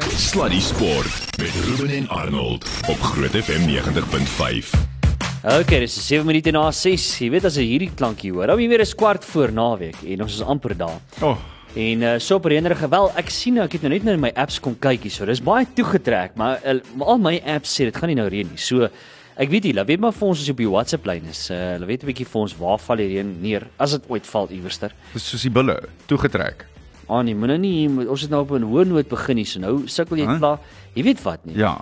Sluddy Sport met Ruben en Arnold op Groot FM 90.5. Okay, dis 7 minute na 6. Jy weet as jy hierdie klankie hoor, dan jy weer 'n kwart voor naweek en ons is amper daar. Oh, En uh, so renderige gewel, ek sien nou ek het nou net nou in my apps kom kyk hier. So dis baie toegetrek, maar uh, al my apps sê dit gaan nie nou reën nie. So ek weet nie, laat weet maar vir ons as jy op die WhatsApp lyn is. Uh, laat weet 'n bietjie vir ons waar val die reën neer as dit ooit val iewerster. dis soos die bulle toegetrek. Ah nee, moenie nie, ons het nou op 'n hoë noot begin hier. So nou sukkel jy klaar. Jy weet wat nie. Ja.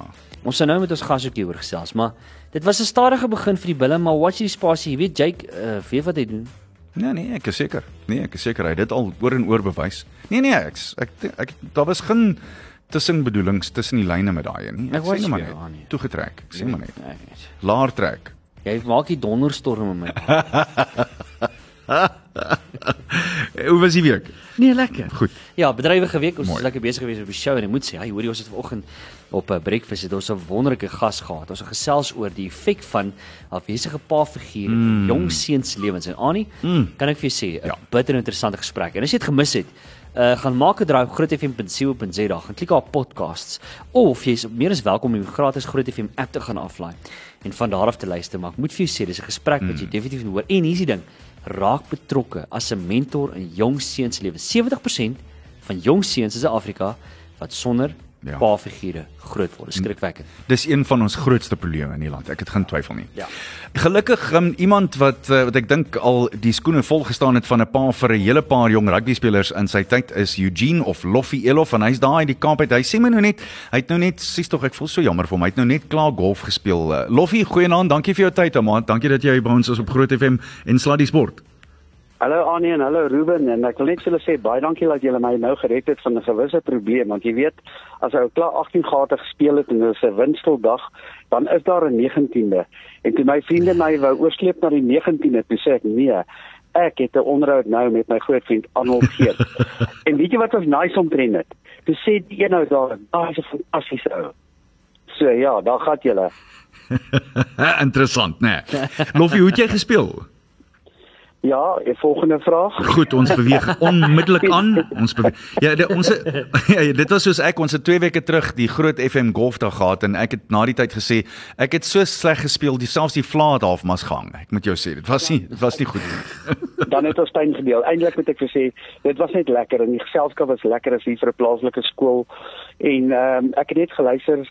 Ons sou nou met ons gas ook hieroor gesels, maar dit was 'n stadige begin vir die bulle, maar watch die spasie, jy weet Jake, uh, weet wat hy doen. Nee nee, ek is seker. Nee, ek is seker hy het dit al oor en oor bewys. Nee nee, ek ek ek, ek daar was geen tussenbedoelings tussen die lyne met daai nie. Ek Ek sê net maar net. Annie. Toegetrek. Ek sê maar net. Nee, weet. Laar trek. Jy maak die donderstorm met my. Eh, Hoe was die week? Nee, lekker. Goed. Ja, bedrywige week. Ons Mooi. is lekker besig gewees op die show en ek moet sê, hy hoorie ons het vanoggend op 'n uh, breakfast het ons 'n wonderlike gas gehad. Ons het gesels oor die effek van afwesige pa-figuur mm. jong seuns lewens. En Annie, mm. kan ek vir jou sê, 'n Ja. bitter interessante gesprek. En as jy dit gemis het, uh, gaan maak 'n draai op grootfm.co.za, gaan klik op podcasts of jy is meer as welkom om die gratis Groot FM app te gaan aflaai en van daar af te luister. Maar ek moet vir jou sê, dis 'n gesprek wat jy definitief moet hoor. En hier's die ding, raak betrokke as 'n mentor in jong seuns se lewens. 70% van jong seuns in Suid-Afrika wat sonder Ja. ja. pa-figure groot word. Skrikwekkend. Dis een van ons grootste probleme in die land. Ek het geen twyfel nie. Ja. Gelukkig um, iemand wat uh, wat ek dink al die skoene vol gestaan het van 'n paar vir 'n hele paar jong rugby spelers in sy tyd is Eugene of Loffie Elof en hy's daar in die kamp uit. Hy sê my nou net, hy het nou net sies tog ek voel so jammer vir hom. Hy het nou net klaar golf gespeel. Uh, Loffie, goeienaand. Dankie vir jou tyd, maat. Dankie dat jy by ons is op Groot FM en Sluddy Sport. Hallo Annie en hallo Ruben en ek wil net vir julle sê baie dankie dat julle my nou gered het van 'n gewisse probleem want jy weet as hy klaar 18 gate gespeel het en dit is 'n winsteldag dan is daar 'n 19de en toe my vriende my wou oorsleep na die 19de toe sê ek nee ek het 'n onderhoud nou met my groot vriend Arnold Geet en weet jy wat was nice omtrent dit toe sê die een ou daar daai is 'n fantastiese ou so ja daar gaan julle Interessant, né? Nee. Loffie, hoe het jy gespeel? Ja die volgende vraag Goed, ons beweeg onmiddellik aan. Ons beweeg. Ja, dit, ons ja, dit was soos ek ons het 2 weke terug die groot FM golfdag gehad en ek het na die tyd gesê ek het so sleg gespeel, die selfs die vla het half mas gehang. Ek moet jou sê, dit was nie dit was nie goed nie. dan het ons tuin gedeel. Eintlik moet ek vir sê, dit was net lekker en die geselskap was lekker as hier vir 'n plaaslike skool. En ehm um, ek het net geluister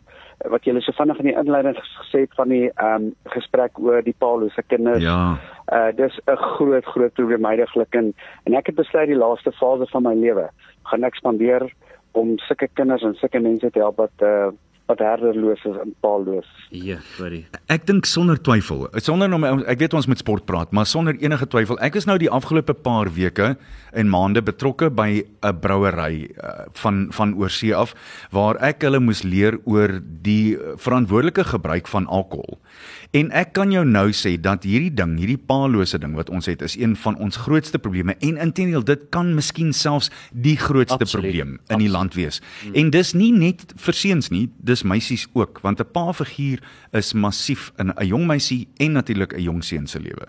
wat julle so vinnig in die inleiding gesê het van die ehm um, gesprek oor die paalose kinders. Ja. Uh dis 'n groot groot probleem heidaglik en en ek het besluit die laaste fase van my lewe gaan ek spandeer om sulke kinders en sulke mense te help wat uh wat herderloos is en paalloos. Ja, sorry. Ek dink sonder twyfel, sonder om ek weet ons moet sport praat, maar sonder enige twyfel. Ek is nou die afgelope paar weke en maande betrokke by 'n brouery uh, van van oorsee af waar ek hulle moes leer oor die verantwoordelike gebruik van alkohol. En ek kan jou nou sê dat hierdie ding, hierdie paalose ding wat ons het, is een van ons grootste probleme en intedeel dit kan miskien selfs die grootste Absoluut. probleem in die land wees. Hmm. En dis nie net vir seuns nie, dis meisies ook, want 'n pa-figuur is massief in 'n jong meisie en natuurlik 'n jong seun se lewe.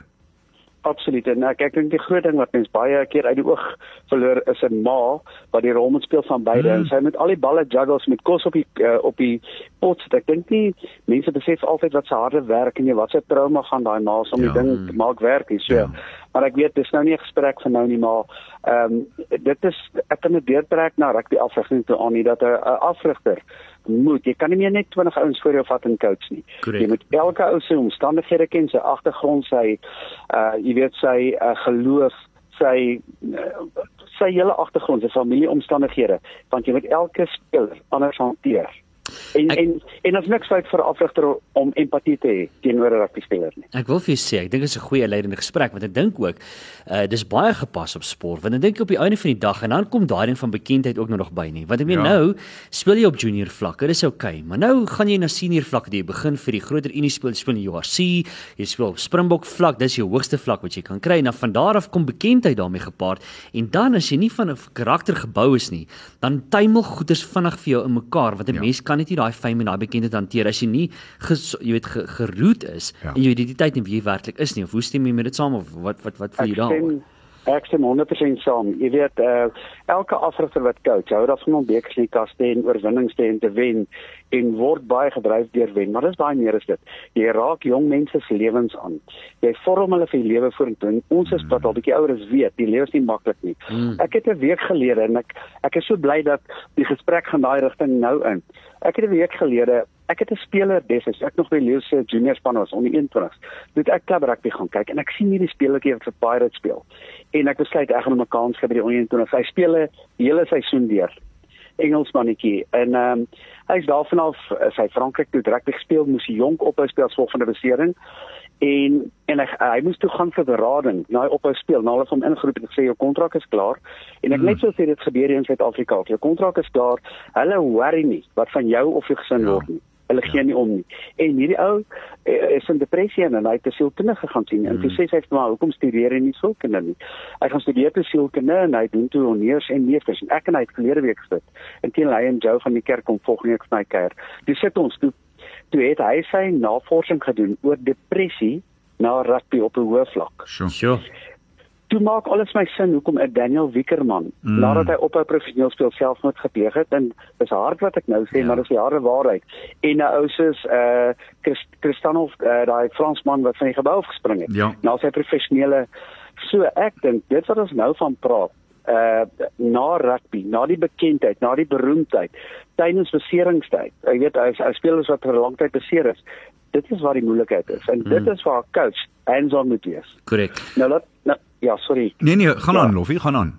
Absoluut. En ek ek dink die groot ding wat mens baie keer uit die oog verloor is 'n ma wat die rol moet speel van beide mm. en sy met al die balle juggles met kos op die uh, op die pot. sit. Ek dink nie mense besef altyd wat se harde werk en wat se trauma gaan daai ma om Ja. die ding te maak werk hier so. Ja. Maar ek weet dis nou nie 'n gesprek van nou nie maar ehm um, dit is ek kan dit deurtrek na rugby afrigting toe aan nie dat 'n afrigter moet jy kan nie meer net 20 ouens voor jou vat en coach nie. Correct. Jy moet elke ou se omstandighede ken, sy agtergrond, sy uh jy weet sy uh, geloof, sy uh, sy hele agtergrond, sy familieomstandighede, want jy moet elke speler anders hanteer. En Ek- en en as niks fout vir 'n afrigter om empatie te hê teenoor 'n rugby speler nie. Ek wil vir jou sê, ek dink dit is 'n goeie leidende gesprek want ek dink ook uh dis baie gepas op sport want ek dink op die einde van die dag en dan kom daai ding van bekendheid ook nou nog by nie. Want ek meen Ja. nou speel jy op junior vlakke, dis oukei, okay, maar nou gaan jy na senior vlakke, jy begin vir die groter unie speel, speel in URC, jy speel op Springbok vlak, dis jou hoogste vlak wat jy kan kry. En dan van daar af kom bekendheid daarmee gepaard en dan as jy nie van 'n karakter gebou is nie, dan tuimel goeders vinnig vir jou in mekaar want 'n Ja. mens kan net nie daai fame en daai bekendheid hanteer as jy nie ges, jy weet ge, geroot is Ja. en jou identiteit en wie jy werklik is nie of hoe stem jy met dit saam of wat wat wat voel jy daaroor? Ek stem 100% saam. Jy weet, uh, elke afrigter wat coach, hou daarvan om bekers in die kas te en oorwinnings te en te wen en word baie gedryf deur wen, maar dis baie meer as dit. Jy raak jong mense se lewens aan. Jy vorm hulle vir die lewe vorentoe. Ons is wat al bietjie ouer is weet, die lewe is nie maklik nie. Mm. Ek het 'n week gelede en ek ek is so bly dat die gesprek gaan daai rigting nou in. Ek het 'n week gelede ek het 'n speler destyds ek nog by Leo se junior span was onder 21. Toe ek klub rugby gaan kyk en ek sien hierdie spelertjie wat vir Pirates speel. En ek besluit ek gaan hom 'n kans gee by die onder 21. Hy speel 'n hele seisoen deur. Engelsmannetjie en ehm um, hy's daarvan af sy Frankryk toe rugby gespeel, moes hy jonk ophou speel gevolg van 'n besering en en hy, hy moes toe gaan vir berading na hy ophou speel na hulle van ingeroep en gesê jou kontrak is klaar en ek hmm. net so sê dit gebeur hier in Suid-Afrika jou kontrak is klaar hulle worry nie wat van jou of jou gesin ja. word nie Hulle gee nie om nie. En hierdie ou eh, is in depressie en hy het te sielkundige gaan sien. En toe mm. sê sy vir my, "Hoekom studeer jy nie sielkunde nie?" Hy gaan studeer te sielkunde en hy doen toe honeurs en meesters. En ek en hy het verlede week gesit. En teen hy en Joe van die kerk kom volgende week vir my kuier. Toe sit ons toe toe het hy sy navorsing gedoen oor depressie na rugby op 'n hoë vlak. Sure. sure toe maak alles my sin hoekom 'n Daniel Wickerman mm. nadat hy ophou professioneel speel selfmoord gepleeg het en dis hard wat ek nou sê ja. maar dis die harde waarheid en 'n ou soos uh Cristiano uh, daai Fransman wat van die gebou gespring het ja. na sy professionele so ek dink dit wat ons nou van praat uh na rugby, na die bekendheid, na die beroemdheid, tydens beseringstyd. Jy weet as as spelers wat vir 'n lang tyd beseer is, dit is waar die moeilikheid is en mm. dit is waar 'n coach hands-on moet wees. Korrek. Nou laat nou, Ja, sorry. Nee nee, gaan ja. aan, Loffie, gaan aan.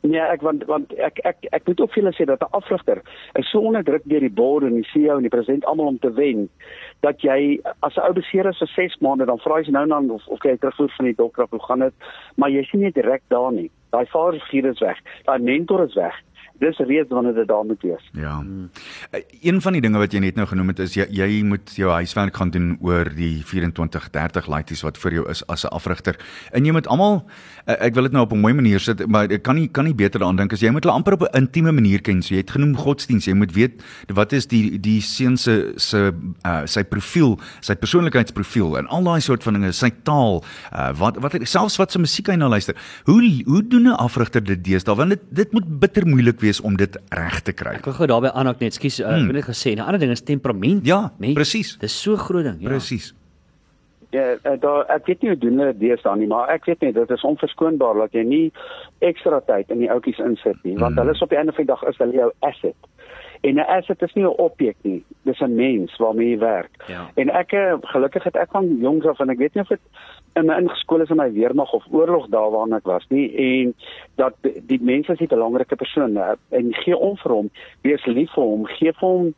Nee, ek want want ek ek ek moet ook vir julle sê dat 'n afrigter is so onder druk deur die bord en die CEO en die president almal om te wen dat jy as 'n ou beseer is vir 6 maande dan vra jy nou dan of of jy terugvoer van die dokter hoe gaan dit? Maar jy sien nie direk daar nie. Daai vaderfiguur is weg. Daai mentor is weg dis reeds wanneer dit daar moet wees. Ja. Een van die dinge wat jy net nou genoem het is jy jy moet jou huiswerk gaan doen oor die 24 30 laities wat vir jou is as 'n afrigter. En jy moet almal eh, ek wil dit nou op 'n mooi manier sit, maar ek kan nie kan nie beter daaraan dink as jy moet hulle amper op 'n intieme manier ken. So jy het genoem godsdiens, jy moet weet wat is die die seun se se uh, sy profiel, sy persoonlikheidsprofiel en al daai soort van dinge, sy taal, uh, wat wat selfs wat se musiek hy nou luister. Hoe hoe doen 'n afrigter dit deesdae? Want dit dit moet bitter moeilik wees wees om dit reg te kry. Ek wil gou daarbey aan ook net skus, uh, hmm. ek het gesê, 'n ander ding is temperament. Ja, nee, presies. Dis so groot ding, ja. Presies. Ja, eh, daar ek weet nie hoe doen hulle dit dan nie, maar ek weet net dit is onverskoonbaar dat jy nie ekstra tyd in die outjies insit nie, want hmm. hulle is op die einde van die dag is hulle jou asset. En 'n asset is nie 'n objek nie, dis 'n mens waarmee jy werk. Ja. En ek eh, gelukkig het ek van jongs af en ek weet nie of dit in my ingeskool is in my weermag of oorlog daar waarna ek was nie en dat die mense is 'n belangrike persoon en gee om vir hom, wees lief vir hom, gee vir hom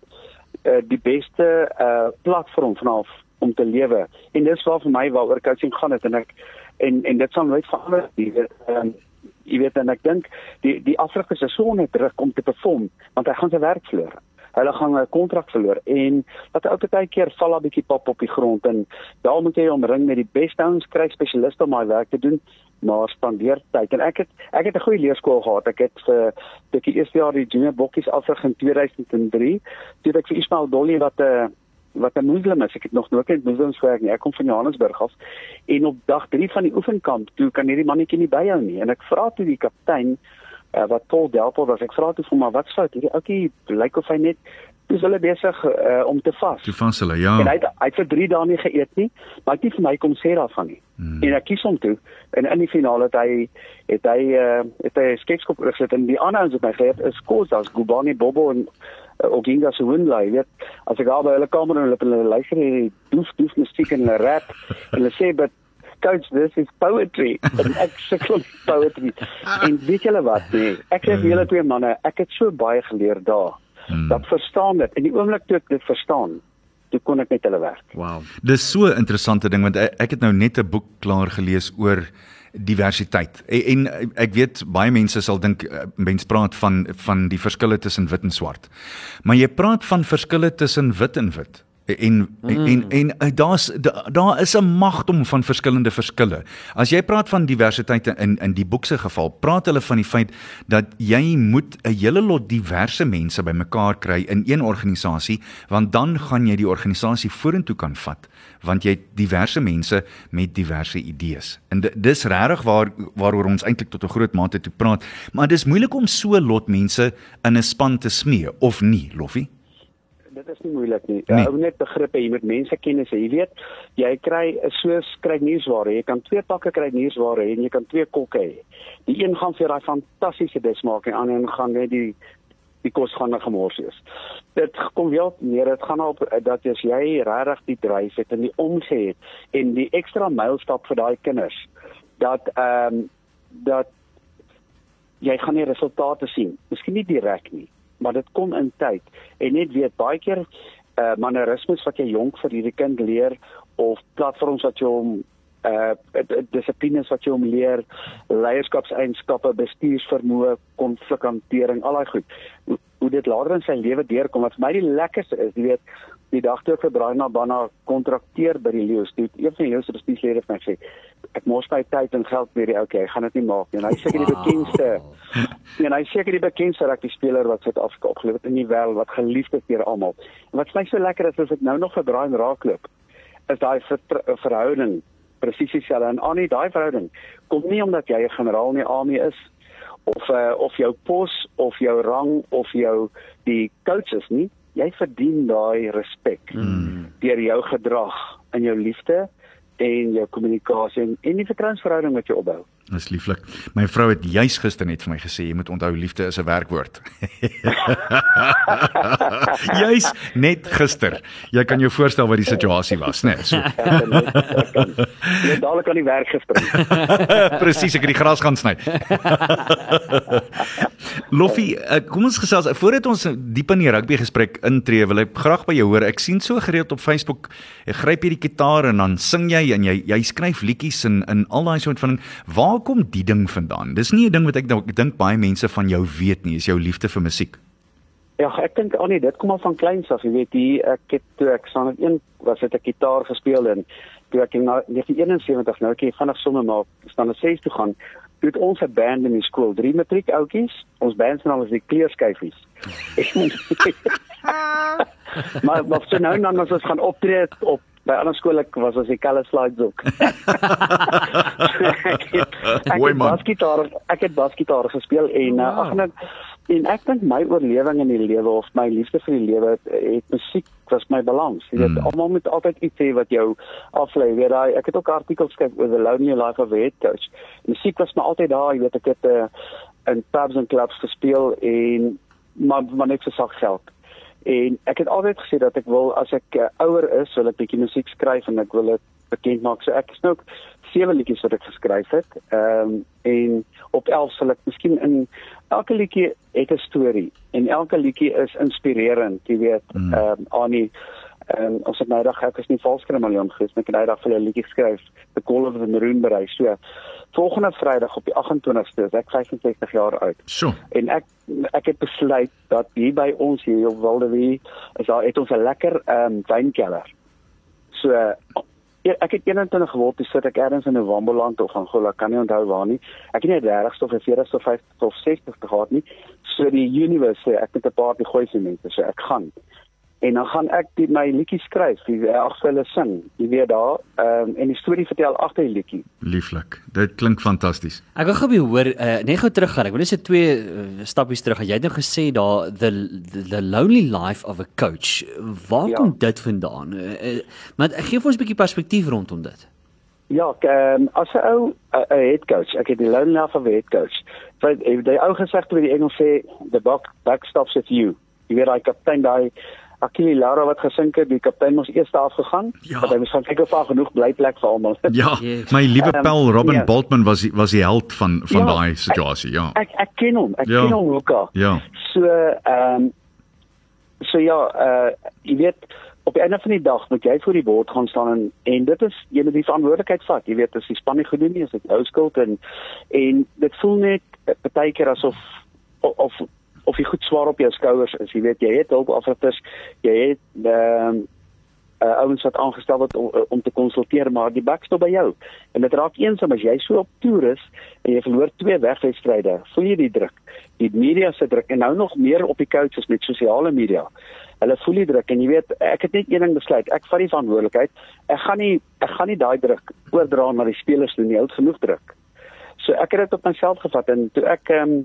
uh, die beste uh, platform vanaf om te lewe. En dis waar vir my waaroor coaching gaan het en ek en en dit sal nooit verander nie. Um, jy weet en ek dink die die afrigters is so onder druk om te perform want hy gaan sy werk verloor. Hulle gaan 'n kontrak verloor en dat ou baie keer val 'n bietjie pap op die grond en daar moet jy omring met die beste ouens kry spesialiste om daai werk te doen maar spandeer tyd. En ek het ek het 'n goeie leerskool gehad. Ek het vir dit die eerste jaar die junior bokkies afrig in 2003 toe ek vir Ismail Dolly wat 'n uh, wat 'n moslim is ek het nog nooit met moslims gewerk nie ek kom van Johannesburg af en op dag 3 van die oefenkamp toe kan hierdie mannetjie nie byhou nie en ek vra toe die kaptein uh, wat Paul Delport was. Ek vra toe vir maar wat sou hierdie ouetjie lyk of hy net dis hulle besig uh, om te vas. Toe vas hulle, ja. En hy het, hy het vir 3 dae nie geëet nie, maar nie vir my kom sê daarvan nie. Hmm. En ek kies hom toe en in die finale het hy het hy uh, het hy skekskop gesit en die ander ouens het my gesê is kos as Gubani Bobo en uh, Oginga se windlay, weet as ek al by hulle kamer en hulle hulle luister hierdie doef doef musiek en hulle rap en hulle sê but coach this is poetry en ek sukkel poetry en weet julle wat nee ek sê vir julle twee manne ek het so baie geleer daar hmm. dat verstaan dit. In die oomblik toe ek dit verstaan toe kon ek met hulle werk. Wow. Dis so 'n interessante ding want ek, het nou net 'n boek klaar gelees oor diversiteit. En, en ek weet baie mense sal dink eh, mense praat van van die verskille tussen wit en swart. Maar jy praat van verskille tussen wit en wit En mm. en en, en daar's daar is 'n magdom van verskillende verskille. As jy praat van diversiteit in in die boek se geval, praat hulle van die feit dat jy moet 'n hele lot diverse mense bymekaar kry in een organisasie, want dan gaan jy die organisasie vorentoe kan vat, want jy het diverse mense met diverse idees. En dis regtig waar waaroor ons eintlik tot 'n groot mate toe praat, maar dis moeilik om so lot mense in 'n span te smee of nie, Loffie? Dit is nie moeilik nie. Jy nee. ou net begrippe, jy moet mense kennis hê. Jy weet, jy kry soos kry nuusware. Jy kan twee pakke kry nuusware en jy kan twee kokke hê. Die een gaan vir daai fantastiese dis maak en die ander gaan net die die kos gaan gemors wees. Dit kom wel neer, dit gaan op dat as jy regtig die dryf het en die omgee het en die ekstra mylstap vir daai kinders dat ehm um, dat jy gaan die resultate sien. Miskien nie direk nie, maar dit kom in tyd. En net weet baie keer uh mannerismes wat jy jonk vir hierdie kind leer of platforms wat jy hom uh dissiplines wat jy hom leer leierskapseienskappe bestuursvermoë konflikhantering al daai goed. Hoe, hoe dit later in sy lewe deurkom wat vir my die lekkerste is jy weet die dag toe ek vir Brian Abana kontrakteer by die Leeu's toe een van die Leeu's bestuurslede vir my sê ek mos my tyd en geld weer okay ek gaan dit nie maak nie. En hy seker die bekendste. En hy seker die bekendste rugby speler wat Suid-Afrika opgelewer het in die wêreld wat geliefd is deur almal. En wat vir my so lekker is is ek nou nog vir Brian raakloop is daai verhouding presies dieselfde. En Annie daai verhouding kom nie omdat jy 'n generaal in die army is of uh, of jou pos of jou rang of jou die coaches nie jy verdien daai respek mm. deur jou gedrag en jou liefde en jou kommunikasie en die vertrouensverhouding wat jy opbou Dis lieflik. My vrou het juis gister net vir my gesê jy moet onthou liefde is 'n werkwoord. juis net gister. Jy kan jou voorstel wat die situasie was, né? Nee, so. Jy dadelik aan die werk gespring. Presies, ek het die gras gaan sny. Loffie, kom ons gesels voordat ons diep in die rugby gesprek intree, wil ek graag by jou hoor. Ek sien so gereeld op Facebook, jy gryp jy die kitaar en dan sing jy en jy jy skryf liedjies en in al daai soort van waar kom die ding vandaan? Dis nie 'n ding wat ek dink baie mense van jou weet nie, is jou liefde vir musiek. Ja, ek dink Annie, dit kom al van kleins af, jy weet, hier ek het toe ek staan met een was dit 'n gitaar gespeel en toe ek in 1971 nou ek vinnig somme maar staan na 6 toe gaan, het ons 'n band in die skool, drie matriek oudjies. Ons band se naam is die Kleerskyfies. maar maar so nou dan as ons gaan optree op by ander skole was as die color slides ook. ek het, ek het basgitaar, ek het basgitaar gespeel en uh, ag net en ek dink my oorlewing in die lewe of my liefde vir die lewe het, het musiek was my balans. Jy weet, mm. almal moet altyd iets hê wat jou aflei. Jy weet, daai ek het ook artikels geskryf oor the lonely life of a head coach. Musiek was maar altyd daar, jy weet, ek het uh, in pubs en clubs gespeel en maar maar net vir sak geld. En ek het altyd gesê dat ek wil as ek uh, ouer is, wil ek bietjie musiek skryf en ek wil dit bekend maak. So ek is nou sewe liedjies wat ek geskryf het. Ehm um, en op 11 sal ek miskien in elke liedjie het 'n storie en elke liedjie is inspirerend, jy weet. Hmm. Ehm mm. um, Annie en ons het nou dag ek is nie valskremalion geweest, ek het nou dag vir 'n liedjie geskryf, The Call of the Maroon Berry. So volgende Vrydag op die 28ste is ek 65 jaar oud. So. En ek ek het besluit dat hier by ons hier op Wildewie is daar het ons 'n lekker ehm um, wynkelder. So ja, ek het 21 geword, dis sit ek ergens in 'n Wamboland of Angola, kan nie onthou waar nie. Ek het nie 30 of 40 of 50 of 60 gehad nie. So die universe sê ek het 'n paar die goeie mense, so ek gaan en dan gaan ek die my liedjie skryf, die ag vir hulle sing. Jy weet daar, ehm um, en die storie vertel agter die liedjie. Lieflik. Dit klink fantasties. Ek wil gou hoor, uh, net gou teruggaan. Ek wil net sê twee uh, stappies terug. Jy het nou gesê daar the, the the lonely life of a coach. Waar ja. kom dit vandaan? Uh, uh, maar gee vir ons 'n bietjie perspektief rondom dit. Ja, um, as 'n ou 'n head coach, ek het die lonely life of a head coach. Want die ou gesegde wat die Engels sê, the buck buck stops with you. Jy weet daai kaptein daai Akili Lara wat gesink het, die kaptein moes eers afgegaan, ja. want hy moes gaan kyk of daar genoeg blyplek vir almal is. Ja, my liewe um, Pel Robin yeah. Ja. Boltman was was die held van van ja, daai situasie, ja. Ek ek ken hom, ek ja. ken hom ook. Ja. So ehm um, so ja, uh jy weet op die einde van die dag moet jy voor die bord gaan staan en en dit is jy moet die verantwoordelikheid vat. Jy weet as die span nie goed doen nie, is dit jou skuld en en dit voel net baie keer asof of, of of jy goed swaar op jou skouers is. Jy weet jy het hulp afrigters, jy het ehm um, uh, ouens wat aangestel word om, om te konsulteer maar die bak stop by jou. En dit raak eensaam as jy so op toer is en jy verloor twee wegwedstryde. Voel jy die druk? Die media se druk en nou nog meer op die coaches met sosiale media. Hulle voel die druk en jy weet ek het net een ding besluit. Ek vat die verantwoordelikheid. Ek gaan nie ek gaan nie daai druk oordra na die spelers nie. Hou genoeg druk. So ek het dit op myself gevat en toe ek um,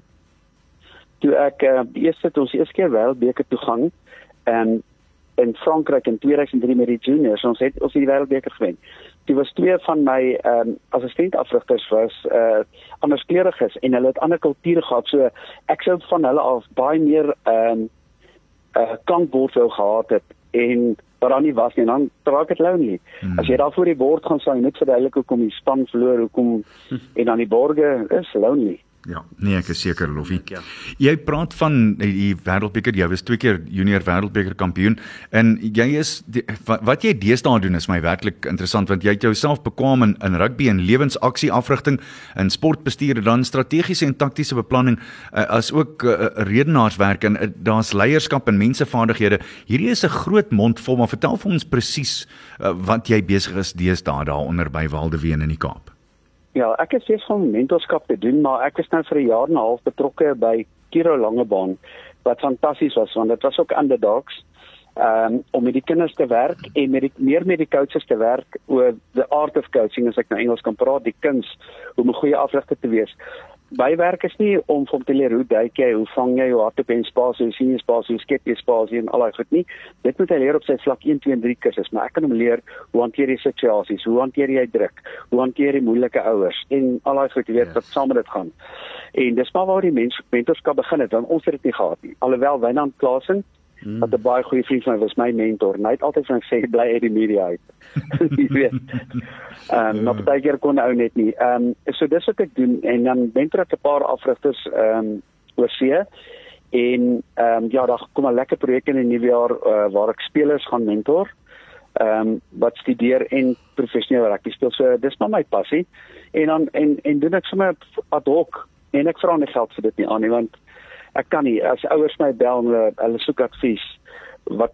toe ek uh, die eerste toe ons eerste keer wêreldbeker toe gaan en in Frankryk in 2003 met die juniors ons het ons het die wêreldbeker gewen. Dit was twee van my ehm um, assistentafrigters was uh eh, anderskleuriges en hulle het ander kulture gehad. So ek sou van hulle af baie meer ehm um, uh klankbord wou gehad het en wat dan nie was nie, dan raak dit lonely. Hmm. As jy daar voor die bord gaan staan, net verduidelik hoekom die span verloor, hoekom en dan die borge is lonely. Ja, nee, ek is seker Loffie. Ja. Jy praat van die Wêreldbeker, jy was twee keer junior Wêreldbeker kampioen en jy is die, wat, wat jy deesdae doen is my werklik interessant want jy het jouself bekwam in, in rugby en lewensaksie afrigting en sportbestuur dan strategiese en taktiese beplanning uh, as ook uh, redenaarswerk en uh, daar's leierskap en mensevaardighede. Hierdie is 'n groot mond vol, maar vertel vir ons presies uh, wat jy besig is deesdae daaronder by Waldeween in die Kaap. Ja, ek het steeds van mentorskap te doen, maar ek is nou vir 'n jaar en 'n half betrokke by Kiro Langebaan wat fantasties was want dit was ook underdogs um, om met die kinders te werk en met die meer met die coaches te werk oor the art of coaching as ek nou Engels kan praat, die kuns om 'n goeie afrigter te wees bywerk is nie om van te leer hoe duik jy, hoe vang jy jou hardop en spasie, hoe sien jy spasie, hoe skep jy spasie en al daai goed nie. Dit moet hy leer op sy vlak 1, 2 en 3 kursus, maar ek kan hom leer hoe hanteer jy situasies, hoe hanteer jy druk, hoe hanteer jy moeilike ouers en al daai goed, weet, yes. wat saam met dit gaan. En dis maar waar die mens mentorskap begin het, want ons het dit nie gehad nie. Alhoewel Wynand Klasen Hmm. wat 'n baie goeie vriend van my was my mentor. Hy het altyd vir my gesê bly uit die media uit. Jy weet. Ehm um, maar baie keer kon ou net nie. Ehm um, so dis wat ek doen en dan mentor ek 'n paar afrigters ehm um, oor see en ehm um, ja, daar kom 'n lekker projek in die nuwe jaar uh, waar ek spelers gaan mentor. Ehm um, wat studeer en professioneel rugby speel. So dis maar my passie. En dan en en doen ek sommer ad hoc en ek vra nie geld vir dit nie aan nie want ek kan nie as ouers my bel en hulle, hulle soek advies wat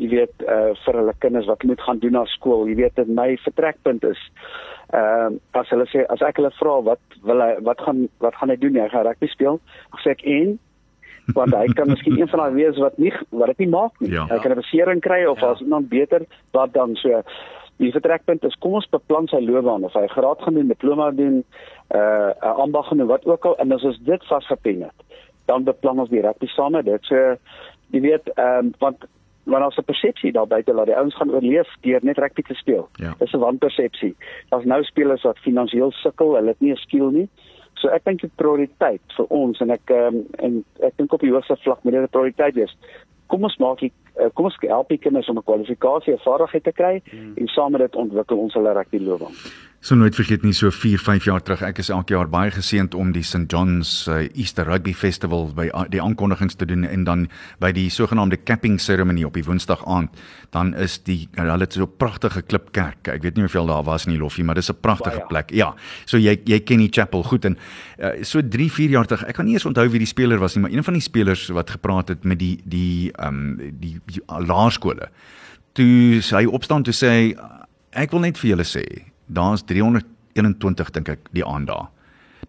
jy weet uh, vir hulle kinders wat moet gaan doen na skool jy weet dit my vertrekpunt is ehm uh, as hulle sê as ek hulle vra wat wil hy wat gaan wat gaan hy doen hy gaan rugby speel. Sê ek en? Want hy kan miskien een van daai wees wat nie wat dit nie maak nie. Ja. hy kan 'n besering kry of ja. as iemand beter wat dan. So die vertrekpunt is kom ons beplan sy loopbaan. Of hy graad gaan doen diploma doen uh 'n ambag doen wat ook al. En as ons dit vasgepen het dan beplan ons die rugby saam met dit. So jy weet ehm um, want want ons 'n persepsie daar buite dat die ouens gaan oorleef deur net rugby te speel. Ja. Dis 'n wanpersepsie. Daar's nou spelers wat finansiëel sukkel, hulle het nie 'n skill nie. So ek dink dit prioriteit vir ons en ek ehm um, en ek dink op die hoogste vlak moet dit 'n prioriteit wees. Kom ons maak die uh, kom ons help die kinders om 'n kwalifikasie, 'n vaardigheid te kry hmm. en saam met dit ontwikkel ons hulle rugby loopbaan. So nooit vergeet nie so 4, 5 jaar terug. Ek is elke jaar baie geseënd om die St John's uh, Easter Rugby Festival by uh, die aankondigings te doen en dan by die sogenaamde capping ceremony op die Woensdag aand, dan is die hulle het so 'n pragtige klipkerk. Ek weet nie hoeveel daar was nie Loffie, maar dis 'n pragtige plek. Ja. So jy jy ken die chapel goed en uh, so 3, 4 jaar terug. Ek kan nie eens onthou wie die speler was nie, maar een van die spelers wat gepraat het met die die ehm um, die, die laerskole. Toe sy opstaan toe sê hy ek wil net vir julle sê daar's 321 dink ek die aand daar.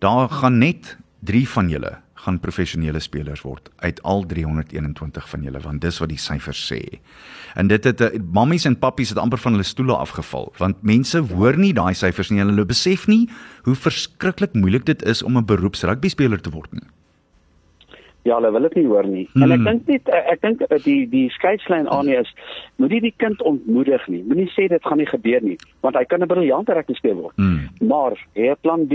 Daar gaan net 3 van julle gaan professionele spelers word uit al 321 van julle want dis wat die syfers sê. En dit het eh, mammies en pappies het amper van hulle stoele afgeval want mense hoor nie daai syfers nie hulle besef nie hoe verskriklik moeilik dit is om 'n beroepsrugby speler te word nie. Ja, hulle wil dit nie hoor nie. Hmm. En ek dink net ek dink die die skeidslyn aan is moenie die kind ontmoedig nie. Moenie sê dit gaan nie gebeur nie, want hy kan 'n briljante regspeler word. Hmm. Maar hy het plan B.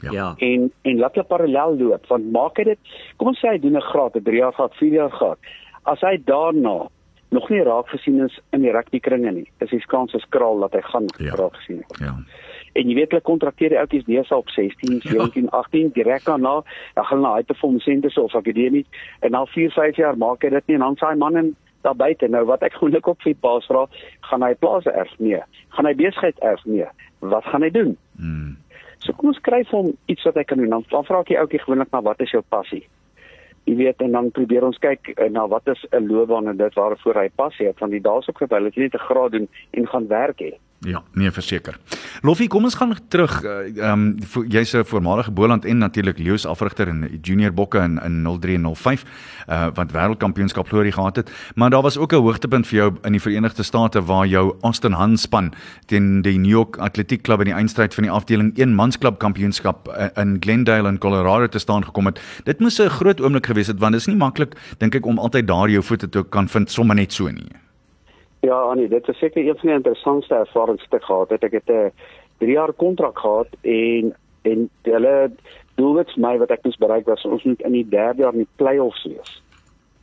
Ja. ja. En en laat hulle parallel loop. Want maak hy dit, kom ons sê hy doen 'n graad, 'n 3 jaar graad, 4 jaar graad. As hy daarna nog nie raak gesien is in die rugby kringe nie, is die kans is kraal dat hy gaan ja. raak gesien word. Ja. En jy weet hulle kontrakteer die ouetjies deesdae op 16, 17, ja. 18 direk daarna, dan gaan hulle na high performance centers of akademie en na 4, 5 jaar maak hy dit nie en dan saai man en daar buite nou wat ek gewoonlik op vir paas vra, gaan hy plase erf nee, gaan hy besigheid erf nee, wat gaan hy doen? Hmm. So kom ons kry vir hom iets wat hy kan doen. Dan vra ek die ouetjie gewoonlik maar wat is jou passie? jy weet en dan probeer ons kyk uh, na wat is 'n loopbaan en dit waarvoor hy pas het van die daar's ook geval dat jy net 'n graad doen en gaan werk hê. Ja, nee verseker. Loffie, kom ons gaan terug. Ehm uh, um, jy's 'n voormalige Boland en natuurlik Leeu's afrigter in junior bokke in in 0305 uh wat wêreldkampioenskap glorie gehad het, maar daar was ook 'n hoogtepunt vir jou in die Verenigde State waar jou Austin Hans span teen die New York Athletic Club in die eindstryd van die afdeling 1 mansklub kampioenskap uh, in Glendale in Colorado te staan gekom het. Dit moes 'n groot oomblik gewees het want dit is nie maklik dink ek om altyd daar jou voete te kan vind sommer net so nie. Ja, Annie, dit is seker een van die interessantste ervarings wat ek gehad het. Ek het 'n 3 jaar kontrak gehad en en hulle doelwit my wat ek moes bereik was ons moet in die 3de jaar in die play-offs wees.